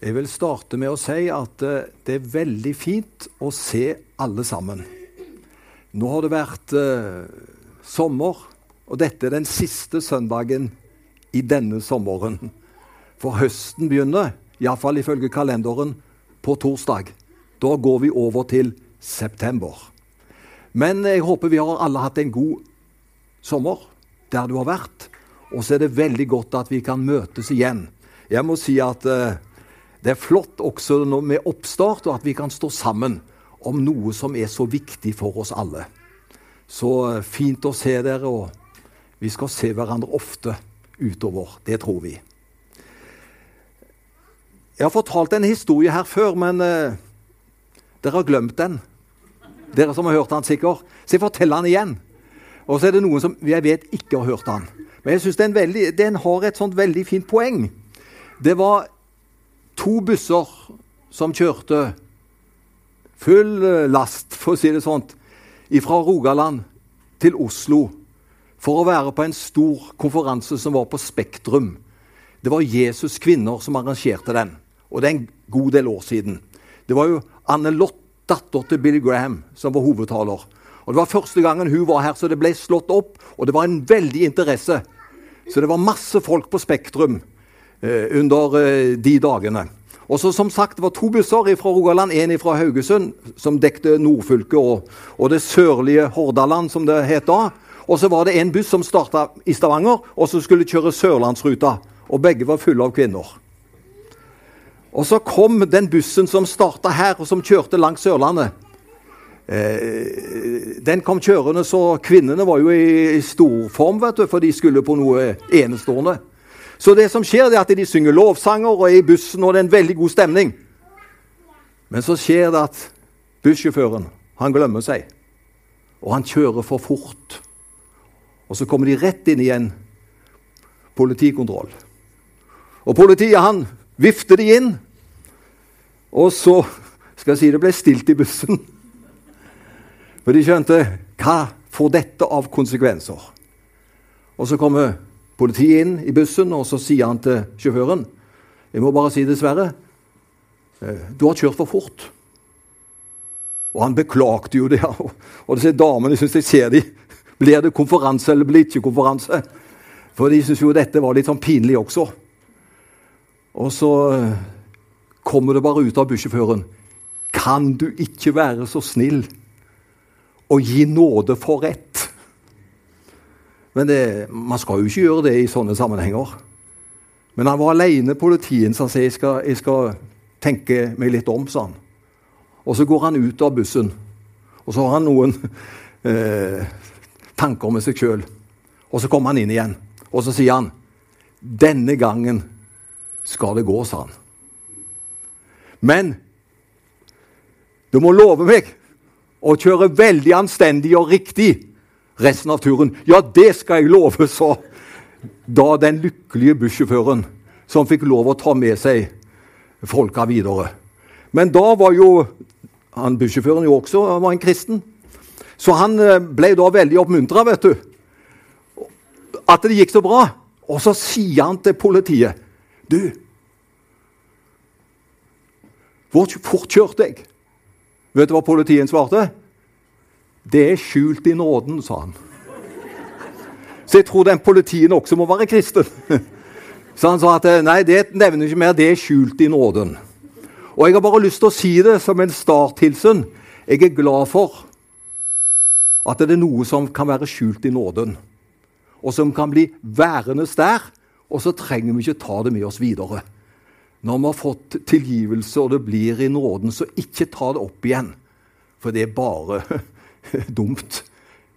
Jeg vil starte med å si at eh, det er veldig fint å se alle sammen. Nå har det vært eh, sommer, og dette er den siste søndagen i denne sommeren. For høsten begynner, iallfall ifølge kalenderen, på torsdag. Da går vi over til september. Men jeg håper vi har alle hatt en god sommer der du har vært. Og så er det veldig godt at vi kan møtes igjen. Jeg må si at eh, det er flott også med oppstart, og at vi kan stå sammen om noe som er så viktig for oss alle. Så eh, fint å se dere, og vi skal se hverandre ofte utover. Det tror vi. Jeg har fortalt en historie her før, men uh, dere har glemt den. Dere som har hørt den sikkert. Så jeg forteller den igjen. Og så er det noen som jeg vet ikke har hørt den. Men jeg synes den, den har et sånt veldig fint poeng. Det var to busser som kjørte full eh, last, for å si det sånn, fra Rogaland til Oslo for å være på en stor konferanse som var på Spektrum. Det var Jesus Kvinner som arrangerte den, og det er en god del år siden. Det var jo Anne Lott, datter til Billy Graham, som var hovedtaler. Og Det var første gangen hun var her, så det ble slått opp, og det var en veldig interesse. Så det var masse folk på Spektrum under eh, de dagene. Og så som sagt, Det var to busser fra Rogaland, én fra Haugesund, som dekte nordfylket og, og, det sørlige Hordaland, som det het da. Og så var det en buss som starta i Stavanger, og som skulle kjøre Sørlandsruta. Og begge var fulle av kvinner. Og så kom den bussen som starta her, og som kjørte langs Sørlandet. Eh, den kom kjørende, så kvinnene var jo i, i stor form, vet du, for de skulle på noe enestående. Så det som skjer, det er at de synger lovsanger og er i bussen, og det er en veldig god stemning. Men så skjer det at bussjåføren han glemmer seg, og han kjører for fort. Og så kommer de rett inn i en politikontroll. Og politiet han vifter de inn, og så skal jeg si det ble stilt i bussen. For de skjønte hva får dette av konsekvenser? Og så kommer politiet inn i bussen, og så sier han til sjåføren Jeg må bare si dessverre. Eh, du har kjørt for fort. Og han beklagte jo det. Og disse damene syns jeg ser de. Blir det konferanse eller blir det ikke konferanse? For de syns jo dette var litt sånn pinlig også. Og så eh, kommer det bare ut av bussjåføren. Kan du ikke være så snill å gi nåde for rett? Men det, man skal jo ikke gjøre det i sånne sammenhenger. Men han var alene, politien, så han sier jeg skal, jeg skal tenke meg litt om. sa han. Og så går han ut av bussen, og så har han noen eh, tanker med seg sjøl. Og så kommer han inn igjen, og så sier han denne gangen skal det gå, sa han. Men du må love meg å kjøre veldig anstendig og riktig resten av turen. Ja, det skal jeg love, sa da den lykkelige bussjåføren som fikk lov å ta med seg folka videre. Men da var jo han bussjåføren jo også var en kristen. Så han eh, ble da veldig oppmuntra, vet du. At det gikk så bra. Og så sier han til politiet Du, hvor fort kjørte jeg? Vet du hva politiet svarte? Det er skjult i nåden, sa han. Så jeg tror den politien også må være kristen. Så han sa at nei, det nevner ikke mer, det er skjult i nåden. Og jeg har bare lyst til å si det som en starthilsen. Jeg er glad for at det er noe som kan være skjult i nåden, og som kan bli værende der. Og så trenger vi ikke ta det med oss videre. Når vi har fått tilgivelse, og det blir i nåden, så ikke ta det opp igjen. For det er bare dumt.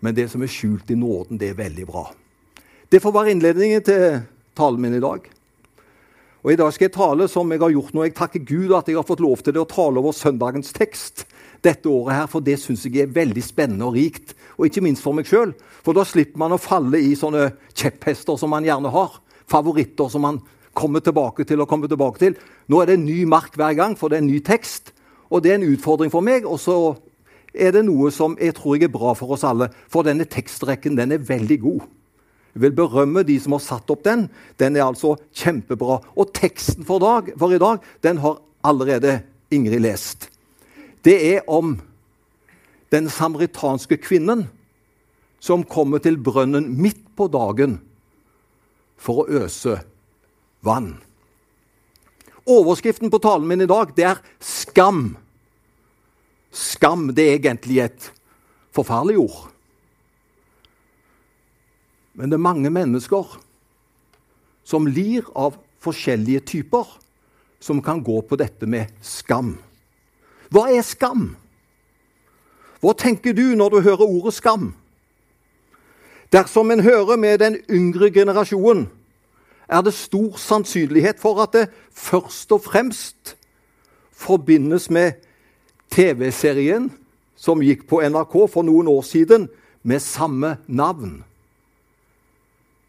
Men det som er skjult i nåden, det er veldig bra. Det får være innledningen til talen min i dag. Og I dag skal jeg tale som jeg har gjort nå. Jeg takker Gud at jeg har fått lov til det å tale over søndagens tekst dette året, her, for det syns jeg er veldig spennende og rikt. Og ikke minst for meg sjøl. For da slipper man å falle i sånne kjepphester som man gjerne har. Favoritter som man kommer tilbake til og kommer tilbake til. Nå er det en ny mark hver gang, for det er en ny tekst. Og det er en utfordring for meg. Og så er det noe som jeg tror jeg er bra for oss alle. For denne tekstrekken den er veldig god. Jeg vil berømme de som har satt opp den. Den er altså kjempebra. Og teksten for, dag, for i dag den har allerede Ingrid lest. Det er om den samaritanske kvinnen som kommer til brønnen midt på dagen for å øse vann. Overskriften på talen min i dag det er 'skam'. Skam det er egentlig et forferdelig ord. Men det er mange mennesker som lir av forskjellige typer, som kan gå på dette med skam. Hva er skam? Hva tenker du når du hører ordet skam? Dersom en hører med den yngre generasjonen, er det stor sannsynlighet for at det først og fremst forbindes med TV-serien som gikk på NRK for noen år siden, med samme navn.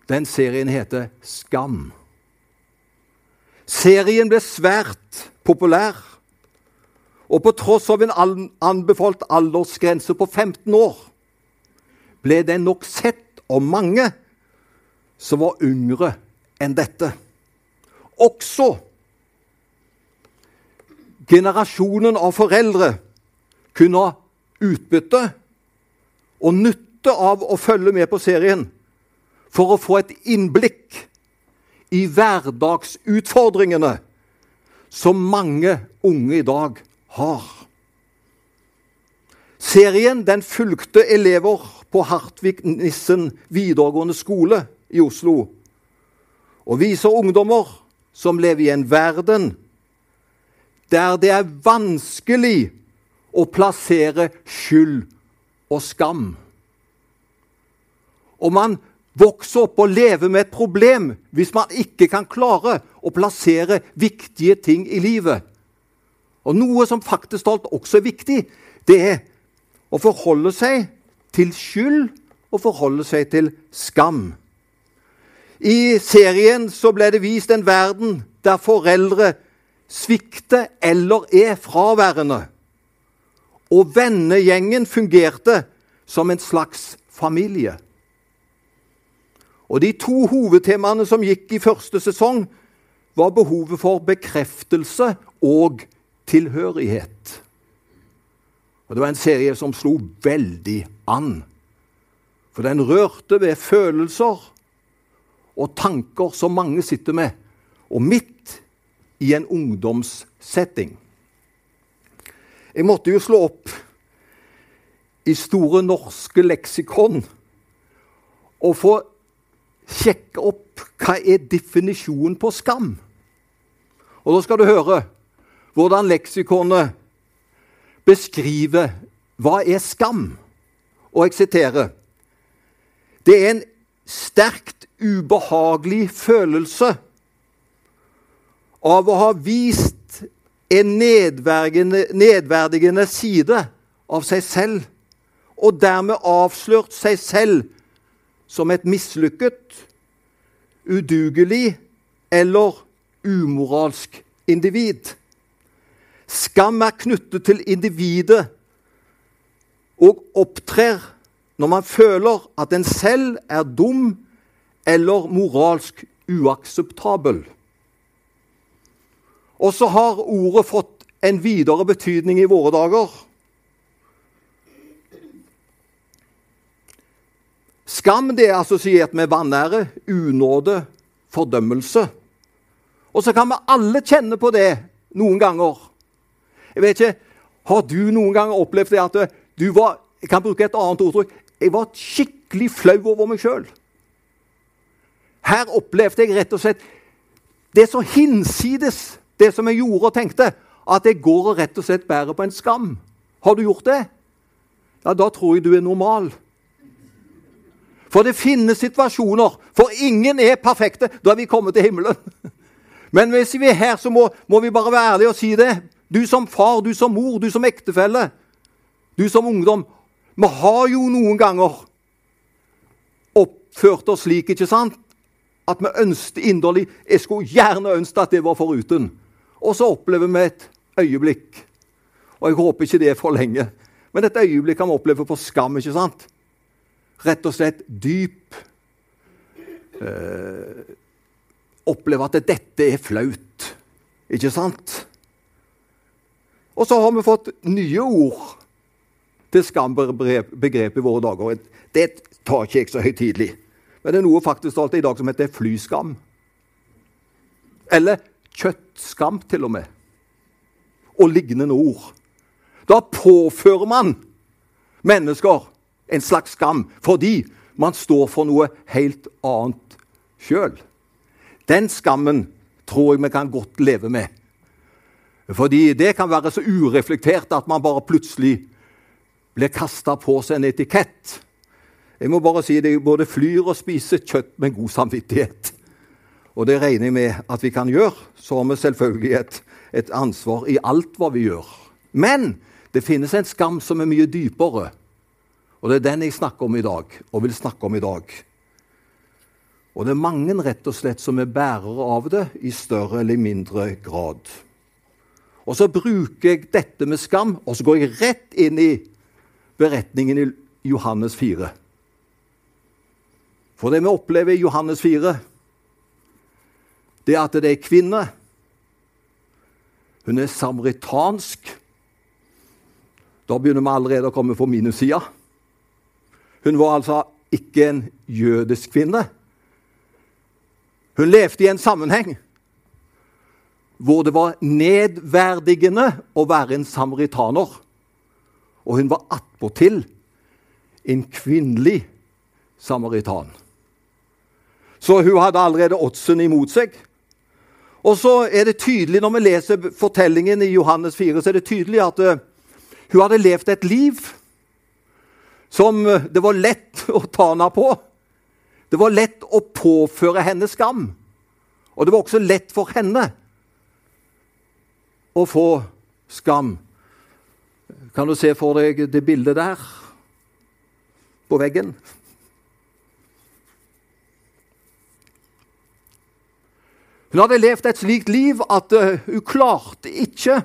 Den serien heter Skam. Serien ble svært populær. Og på tross av en anbefalt aldersgrense på 15 år ble den nok sett av mange som var yngre enn dette. Også generasjonen av foreldre kunne ha utbytte og nytte av å følge med på serien for å få et innblikk i hverdagsutfordringene som mange unge i dag har. Serien den fulgte elever på Hartvig Nissen videregående skole i Oslo og viser ungdommer som lever i en verden der det er vanskelig å plassere skyld og skam. Og man vokser opp og lever med et problem hvis man ikke kan klare å plassere viktige ting i livet. Og noe som faktisk talt også er viktig, det er å forholde seg til skyld og forholde seg til skam. I serien så ble det vist en verden der foreldre svikter eller er fraværende. Og vennegjengen fungerte som en slags familie. Og De to hovedtemaene som gikk i første sesong, var behovet for bekreftelse og tilhørighet. Og Det var en serie som slo veldig an. For den rørte ved følelser og tanker som mange sitter med, og midt i en ungdomssetting. Jeg måtte jo slå opp i Store norske leksikon og få sjekke opp hva er definisjonen på skam. Og da skal du høre hvordan leksikonet beskriver hva er skam. Og jeg siterer Det er en sterkt ubehagelig følelse av å ha vist en nedverdigende, side av seg selv, og dermed avslørt seg selv som et mislykket, udugelig eller umoralsk individ. Skam er knyttet til individet og opptrer når man føler at en selv er dum eller moralsk uakseptabel. Og så har ordet fått en videre betydning i våre dager. Skam det er assosiert med vanære, unåde, fordømmelse. Og så kan vi alle kjenne på det noen ganger. Jeg vet ikke, Har du noen gang opplevd det at du var Jeg kan bruke et annet ordtrykk. Jeg var skikkelig flau over meg sjøl. Her opplevde jeg rett og slett Det så hinsides, det som jeg gjorde og tenkte, at jeg går og rett og slett bærer på en skam. Har du gjort det? Ja, da tror jeg du er normal. For det finnes situasjoner, for ingen er perfekte. Da er vi kommet til himmelen. Men hvis vi er her, så må, må vi bare være ærlige og si det. Du som far, du som mor, du som ektefelle, du som ungdom. Vi har jo noen ganger oppført oss slik, ikke sant? At vi ønsket inderlig Jeg skulle gjerne ønske at det var foruten. Og så opplever vi et øyeblikk. Og jeg håper ikke det er for lenge. Men et øyeblikk kan vi oppleve på skam. ikke sant? Rett og slett dyp eh, Oppleve at dette er flaut. Ikke sant? Og så har vi fått nye ord til skambegrep i våre dager. Det tar ikke jeg så høytidelig. Men det er noe faktisk alt i dag som heter flyskam. Eller kjøttskam, til og med. Og lignende ord. Da påfører man mennesker en slags skam fordi man står for noe helt annet sjøl. Den skammen tror jeg vi kan godt leve med. Fordi det kan være så ureflektert at man bare plutselig blir kasta på seg en etikett. Jeg må bare si det, både flyr og spiser kjøtt med god samvittighet. Og det regner jeg med at vi kan gjøre. Så har vi selvfølgelig et, et ansvar i alt hva vi gjør. Men det finnes en skam som er mye dypere. Og det er den jeg snakker om i dag, og vil snakke om i dag. Og det er mange rett og slett som er bærere av det i større eller mindre grad. Og så bruker jeg dette med skam, og så går jeg rett inn i beretningen i Johannes 4. For det vi opplever i Johannes 4, det at det er kvinne. Hun er samaritansk. Da begynner vi allerede å komme på minussida. Hun var altså ikke en jødisk kvinne. Hun levde i en sammenheng hvor det var nedverdigende å være en samaritaner. Og hun var attpåtil en kvinnelig samaritan. Så hun hadde allerede oddsen imot seg. Og så er det tydelig, Når vi leser fortellingen i Johannes 4, så er det tydelig at uh, hun hadde levd et liv som uh, det var lett å ta henne på. Det var lett å påføre henne skam. Og det var også lett for henne å få skam. Kan du se for deg det bildet der på veggen? Hun hadde levd et slikt liv at uh, hun klarte ikke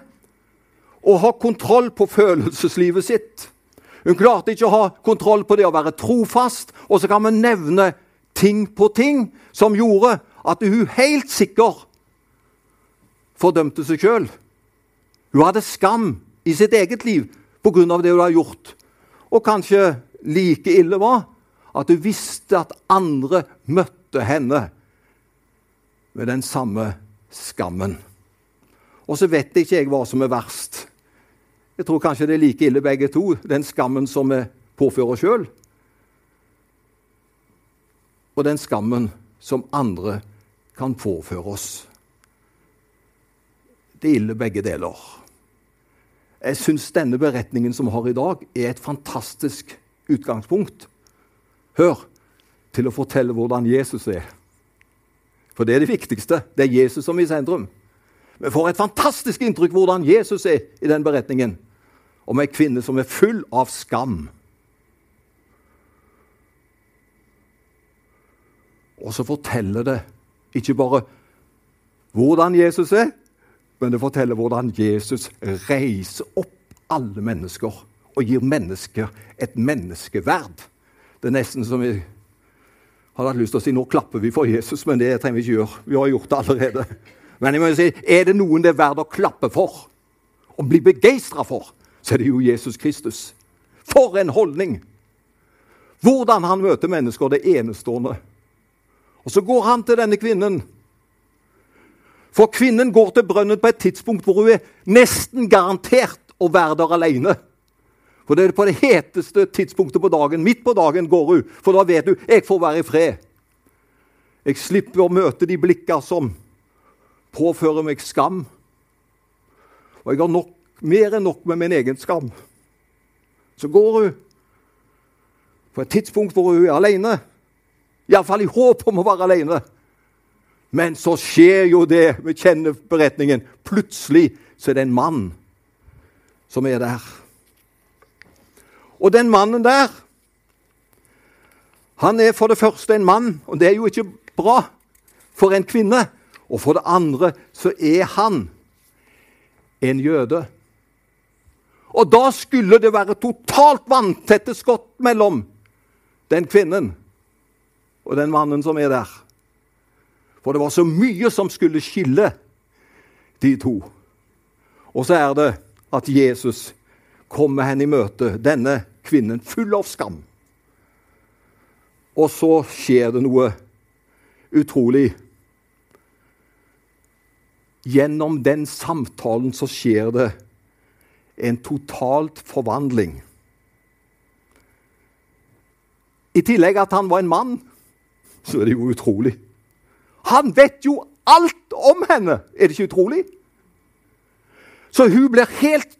å ha kontroll på følelseslivet sitt. Hun klarte ikke å ha kontroll på det å være trofast. Og så kan vi nevne ting på ting som gjorde at hun helt sikker fordømte seg sjøl. Hun hadde skam i sitt eget liv pga. det hun hadde gjort. Og kanskje like ille var at hun visste at andre møtte henne med den samme skammen. Og så vet ikke jeg hva som er verst. Jeg tror kanskje det er like ille begge to, den skammen som vi påfører sjøl, og den skammen som andre kan påføre oss. Det er ille begge deler. Jeg syns denne beretningen som vi har i dag, er et fantastisk utgangspunkt. Hør til å fortelle hvordan Jesus er. For det er det viktigste. Det er Jesus som er i sentrum. Vi får et fantastisk inntrykk hvordan Jesus er i den beretningen. Om ei kvinne som er full av skam. Og så forteller det ikke bare hvordan Jesus er, men det forteller hvordan Jesus reiser opp alle mennesker og gir mennesker et menneskeverd. Det er nesten som jeg hadde hatt lyst til å si nå klapper vi for Jesus, men det trenger vi ikke gjøre. Vi har gjort det allerede. Men jeg må si, er det noen det er verdt å klappe for, og bli begeistra for, så er det jo Jesus Kristus. For en holdning! Hvordan han møter mennesker, det enestående. Og så går han til denne kvinnen. For kvinnen går til brønnen på et tidspunkt hvor hun er nesten garantert å være der alene. For det er på det heteste tidspunktet på dagen. Midt på dagen går hun, for da vet hun jeg får være i fred. Jeg slipper å møte de blikker som påfører meg skam. Og jeg har nok, mer enn nok med min egen skam. Så går hun på et tidspunkt hvor hun er alene. Iallfall i håp om å være alene. Men så skjer jo det. Vi kjenner beretningen. Plutselig så er det en mann som er der. Og den mannen der Han er for det første en mann, og det er jo ikke bra for en kvinne. Og for det andre så er han en jøde. Og da skulle det være totalt vanntette skott mellom den kvinnen og den mannen som er der. For det var så mye som skulle skille de to. Og så er det at Jesus kommer henne i møte, denne kvinnen full av skam. Og så skjer det noe utrolig. Gjennom den samtalen så skjer det en totalt forvandling. I tillegg at han var en mann, så er det jo utrolig. Han vet jo alt om henne! Er det ikke utrolig? Så hun blir helt,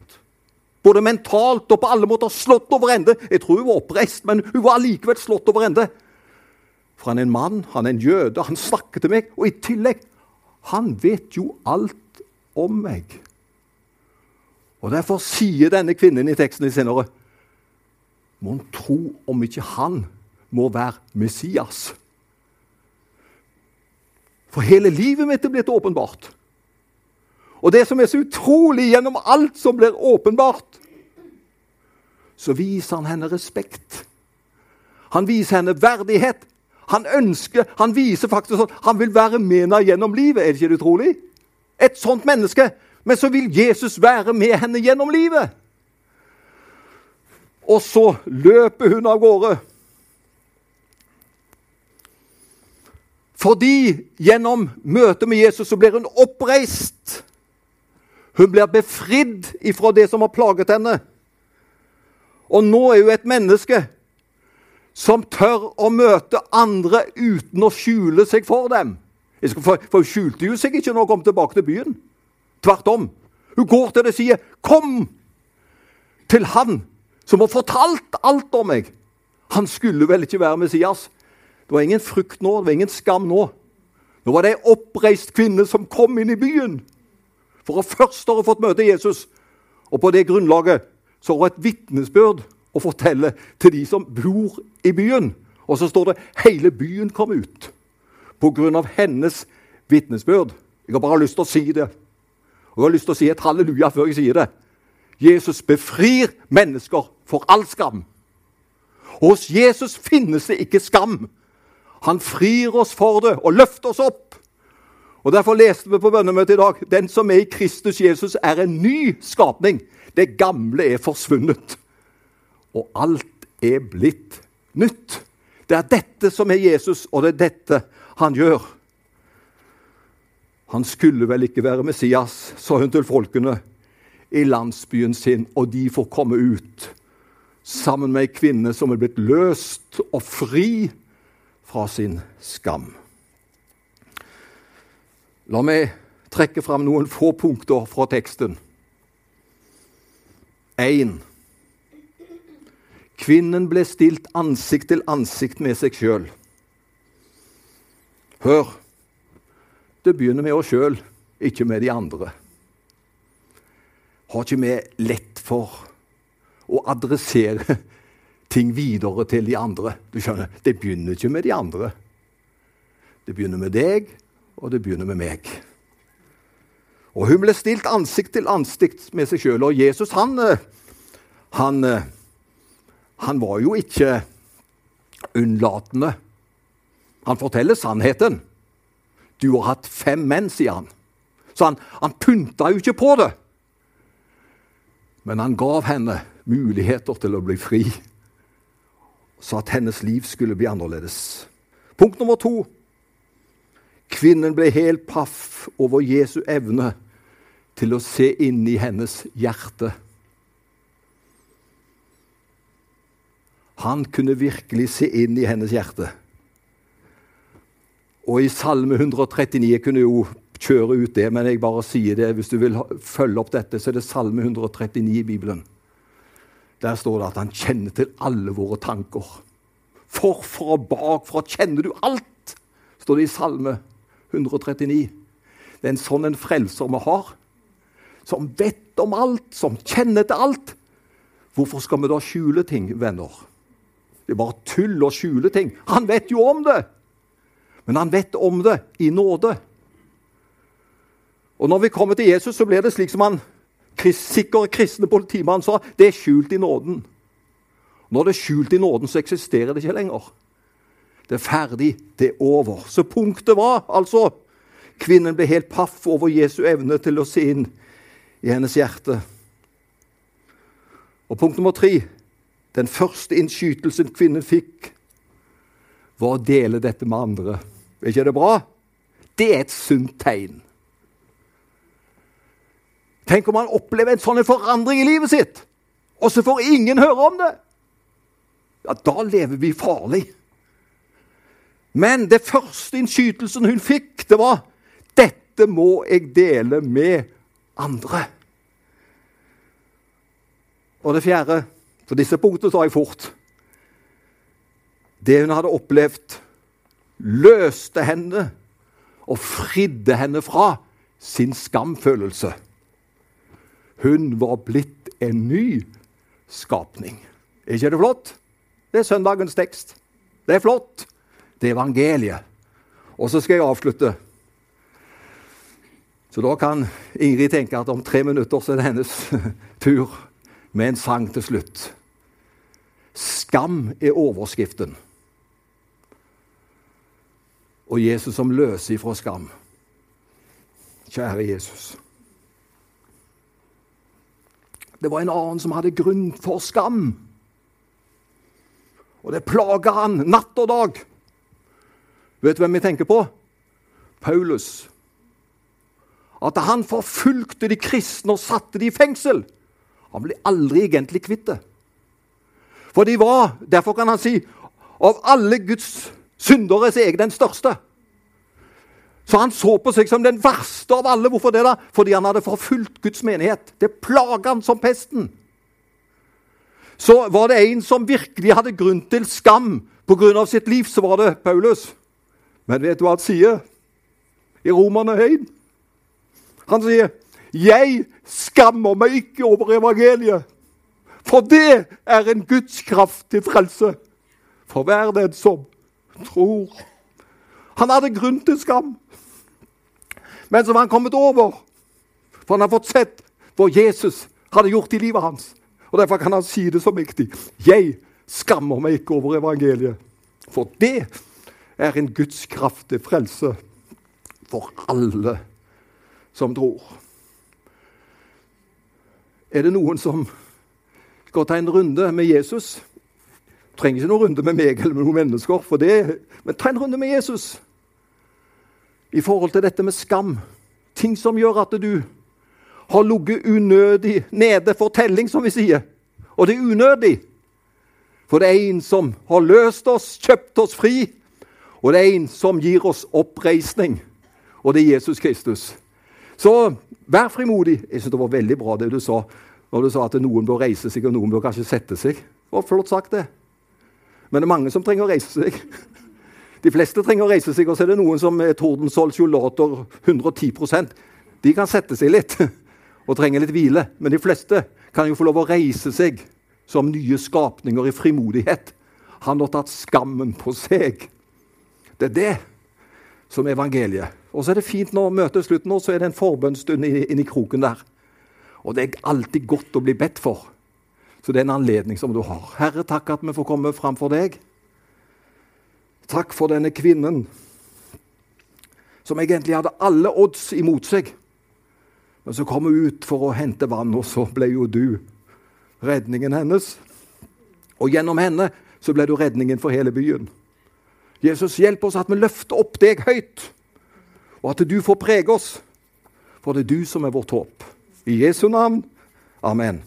både mentalt og på alle måter, slått over ende. Jeg tror hun var oppreist, men hun var allikevel slått over ende. For han er en mann, han er en jøde, han snakker til meg. Og i tillegg han vet jo alt om meg. Og Derfor sier denne kvinnen i teksten i senere Mon tro om ikke han må være Messias? For hele livet mitt er blitt åpenbart. Og det som er så utrolig gjennom alt som blir åpenbart, så viser han henne respekt. Han viser henne verdighet. Han ønsker, han viser faktisk at han vil være med henne gjennom livet. Er det ikke utrolig? Et sånt menneske. Men så vil Jesus være med henne gjennom livet. Og så løper hun av gårde. Fordi gjennom møtet med Jesus så blir hun oppreist. Hun blir befridd ifra det som har plaget henne. Og nå er hun et menneske som tør å møte andre uten å skjule seg for dem. For, hun skjulte jo seg ikke når hun kom tilbake til byen. Tvert om. Hun går til det og sier, 'Kom til han som har fortalt alt om meg.' Han skulle vel ikke være Messias? Det var ingen frykt nå, det var ingen skam nå. Nå var det ei oppreist kvinne som kom inn i byen for først hun fått møte Jesus. Og på det grunnlaget så har hun et vitnesbyrd å fortelle til de som bor i byen. Og så står det hele byen kom ut av hennes vitnesbyrd. Jeg har bare lyst til å si det. Og jeg har lyst til å si et halleluja før jeg sier det. Jesus befrir mennesker for all skam. Hos Jesus finnes det ikke skam. Han frir oss for det og løfter oss opp. Og Derfor leste vi på bønnemøtet i dag den som er i Kristus Jesus, er en ny skapning. Det gamle er forsvunnet, og alt er blitt nytt. Det er dette som er Jesus, og det er dette han gjør. Han skulle vel ikke være Messias, sa hun til folkene i landsbyen sin, og de får komme ut sammen med ei kvinne som er blitt løst og fri fra sin skam. La meg trekke fram noen få punkter fra teksten. 1. Kvinnen ble stilt ansikt til ansikt med seg sjøl. Hør, det begynner med oss sjøl, ikke med de andre. Har ikke vi lett for å adressere ting videre til de andre. Du skjønner, Det begynner ikke med de andre. Det begynner med deg, og det begynner med meg. Og Hun ble stilt ansikt til ansikt med seg sjøl. Og Jesus, han, eh, han, eh, han var jo ikke unnlatende. Han forteller sannheten. Du har hatt fem menn, sier han. Så han, han pynta jo ikke på det. Men han gav henne muligheter til å bli fri så at hennes liv skulle bli annerledes. Punkt nummer to. Kvinnen ble helt paff over Jesu evne til å se inn i hennes hjerte. Han kunne virkelig se inn i hennes hjerte. Og i Salme 139 Jeg kunne jo kjøre ut det, men jeg bare sier det. Hvis du vil følge opp dette, så er det Salme 139 i Bibelen. Der står det at han kjenner til alle våre tanker. Forfra og bakfra kjenner du alt, står det i Salme 139. Det er en sånn en frelser vi har, som vet om alt, som kjenner til alt. Hvorfor skal vi da skjule ting, venner? Det er bare tull å skjule ting. Han vet jo om det! Men han vet om det i nåde. Og når vi kommer til Jesus, så blir det slik som han sikker kristne politimann sa det er skjult i nåden. Når det er skjult i nåden, så eksisterer det ikke lenger. Det er ferdig. Det er over. Så punktet var altså Kvinnen ble helt paff over Jesu evne til å se inn i hennes hjerte. Og punkt nummer tre Den første innskytelsen kvinnen fikk, var å dele dette med andre. Er ikke det bra? Det er et sunt tegn. Tenk om han opplever en sånn forandring i livet sitt, og så får ingen høre om det! Ja, Da lever vi farlig. Men det første innskytelsen hun fikk, det var dette må jeg dele med andre. Og det fjerde For disse punktene tar jeg fort. Det hun hadde opplevd, løste henne og fridde henne fra sin skamfølelse. Hun var blitt en ny skapning. Er ikke det flott? Det er søndagens tekst. Det er flott. Det er evangeliet. Og så skal jeg avslutte. Så da kan Ingrid tenke at om tre minutter så er det hennes tur med en sang til slutt. Skam er overskriften. Og Jesus som løser ifra skam. Kjære Jesus. Det var en annen som hadde grunn for skam. Og det plaga han natt og dag. Vet du hvem vi tenker på? Paulus. At han forfulgte de kristne og satte de i fengsel. Han ble aldri egentlig kvitt det. For de var, derfor kan han si, av alle Guds syndere så er jeg den største. Så han så på seg som den verste av alle. Hvorfor det? da? Fordi han hadde forfulgt Guds menighet. Det plaga han som pesten. Så var det en som virkelig hadde grunn til skam pga. sitt liv, så var det Paulus. Men vet du hva han sier i Romerne 1? Han sier 'Jeg skammer meg ikke over evangeliet', for det er en Guds kraft til frelse for hver den som tror. Han hadde grunn til skam, men var han kommet over, for han har fått sett hva Jesus hadde gjort i livet hans. Og Derfor kan han si det så mektig. 'Jeg skammer meg ikke over evangeliet', for det er en Guds kraft til frelse for alle som tror. Er det noen som skal ta en runde med Jesus? Du trenger ikke noen runde med meg eller med noen mennesker, for det, men ta en runde med Jesus i forhold til dette med skam. Ting som gjør at du har ligget unødig nede for telling, som vi sier. Og det er unødig. For det er en som har løst oss, kjøpt oss fri. Og det er en som gir oss oppreisning. Og det er Jesus Kristus. Så Vær frimodig. Jeg synes Det var veldig bra det du sa når du sa at noen bør reise seg, og noen bør kanskje sette seg. Det var flott sagt, det. Men det er mange som trenger å reise seg. De fleste trenger å reise seg, og så er det noen som er Tordenskjold 110% De kan sette seg litt og trenger litt hvile. Men de fleste kan jo få lov å reise seg som nye skapninger i frimodighet. Han har tatt skammen på seg. Det er det som er evangeliet. Og så er det fint når møtet er slutt nå, så er det en forbønnsstund inni kroken der. Og det er alltid godt å bli bedt for. Så det er en anledning som du har. Herre, takk at vi får komme fram for deg. Takk for denne kvinnen som egentlig hadde alle odds imot seg. Men så kom hun ut for å hente vann, og så ble jo du redningen hennes. Og gjennom henne så ble du redningen for hele byen. Jesus, hjelp oss at vi løfter opp deg høyt og at du får prege oss. For det er du som er vårt håp. I Jesu navn. Amen.